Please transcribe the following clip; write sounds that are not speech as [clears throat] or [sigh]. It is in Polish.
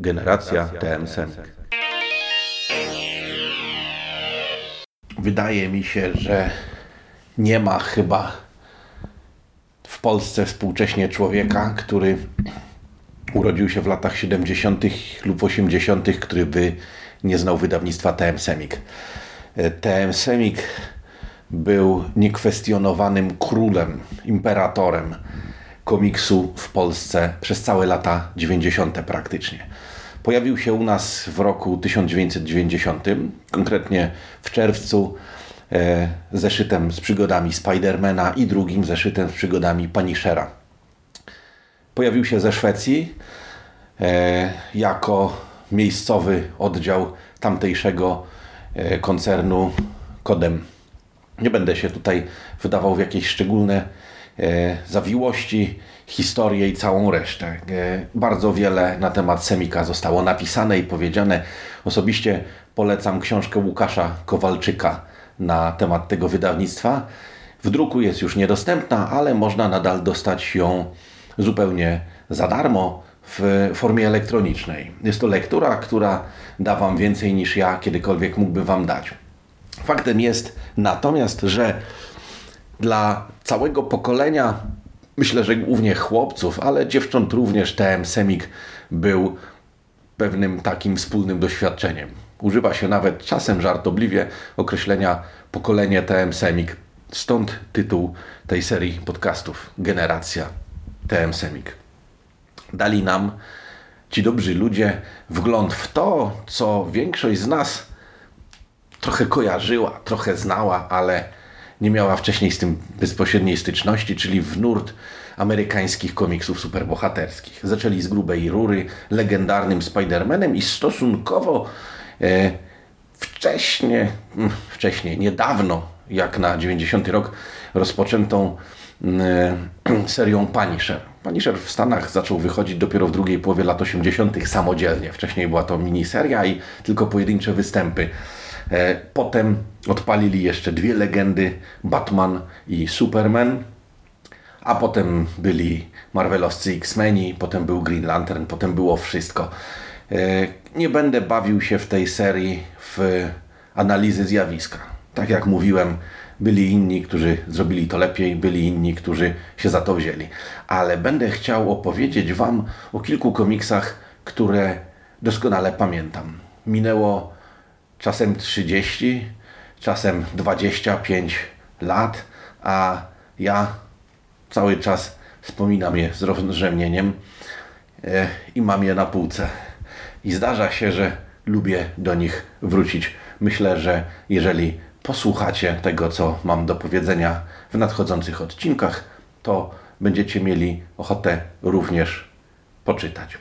Generacja TM Semik. Wydaje mi się, że nie ma chyba w Polsce współcześnie człowieka, który urodził się w latach 70. lub 80., który by nie znał wydawnictwa TM Semik. TM Semik był niekwestionowanym królem, imperatorem komiksu w Polsce przez całe lata 90. praktycznie. Pojawił się u nas w roku 1990, konkretnie w czerwcu, e, zeszytem z przygodami Spidermana i drugim zeszytem z przygodami Punishera. Pojawił się ze Szwecji e, jako miejscowy oddział tamtejszego e, koncernu Kodem. Nie będę się tutaj wydawał w jakieś szczególne zawiłości, historię i całą resztę. E, bardzo wiele na temat Semika zostało napisane i powiedziane. Osobiście polecam książkę Łukasza Kowalczyka na temat tego wydawnictwa. W druku jest już niedostępna, ale można nadal dostać ją zupełnie za darmo w formie elektronicznej. Jest to lektura, która da Wam więcej niż ja kiedykolwiek mógłbym Wam dać. Faktem jest natomiast, że dla całego pokolenia, myślę, że głównie chłopców, ale dziewcząt również, TM Semik był pewnym takim wspólnym doświadczeniem. Używa się nawet czasem żartobliwie określenia pokolenie TM Semik. Stąd tytuł tej serii podcastów Generacja TM Semik. Dali nam ci dobrzy ludzie wgląd w to, co większość z nas trochę kojarzyła, trochę znała, ale nie miała wcześniej z tym bezpośredniej styczności, czyli w nurt amerykańskich komiksów superbohaterskich. Zaczęli z grubej rury, legendarnym Spider-Manem i stosunkowo e, wcześnie, mm, niedawno, jak na 90 rok, rozpoczętą e, [clears throat] serią Punisher. Punisher w Stanach zaczął wychodzić dopiero w drugiej połowie lat 80. samodzielnie. Wcześniej była to miniseria i tylko pojedyncze występy. E, potem odpalili jeszcze dwie legendy, Batman i Superman, a potem byli Marvelowscy X-Meni, potem był Green Lantern, potem było wszystko. E, nie będę bawił się w tej serii w analizy zjawiska. Tak jak mówiłem, byli inni, którzy zrobili to lepiej, byli inni, którzy się za to wzięli. Ale będę chciał opowiedzieć Wam o kilku komiksach, które doskonale pamiętam. Minęło czasem 30, czasem 25 lat, a ja cały czas wspominam je z rozrzemnieniem e, i mam je na półce. I zdarza się, że lubię do nich wrócić. Myślę, że jeżeli posłuchacie tego, co mam do powiedzenia w nadchodzących odcinkach, to będziecie mieli ochotę również poczytać.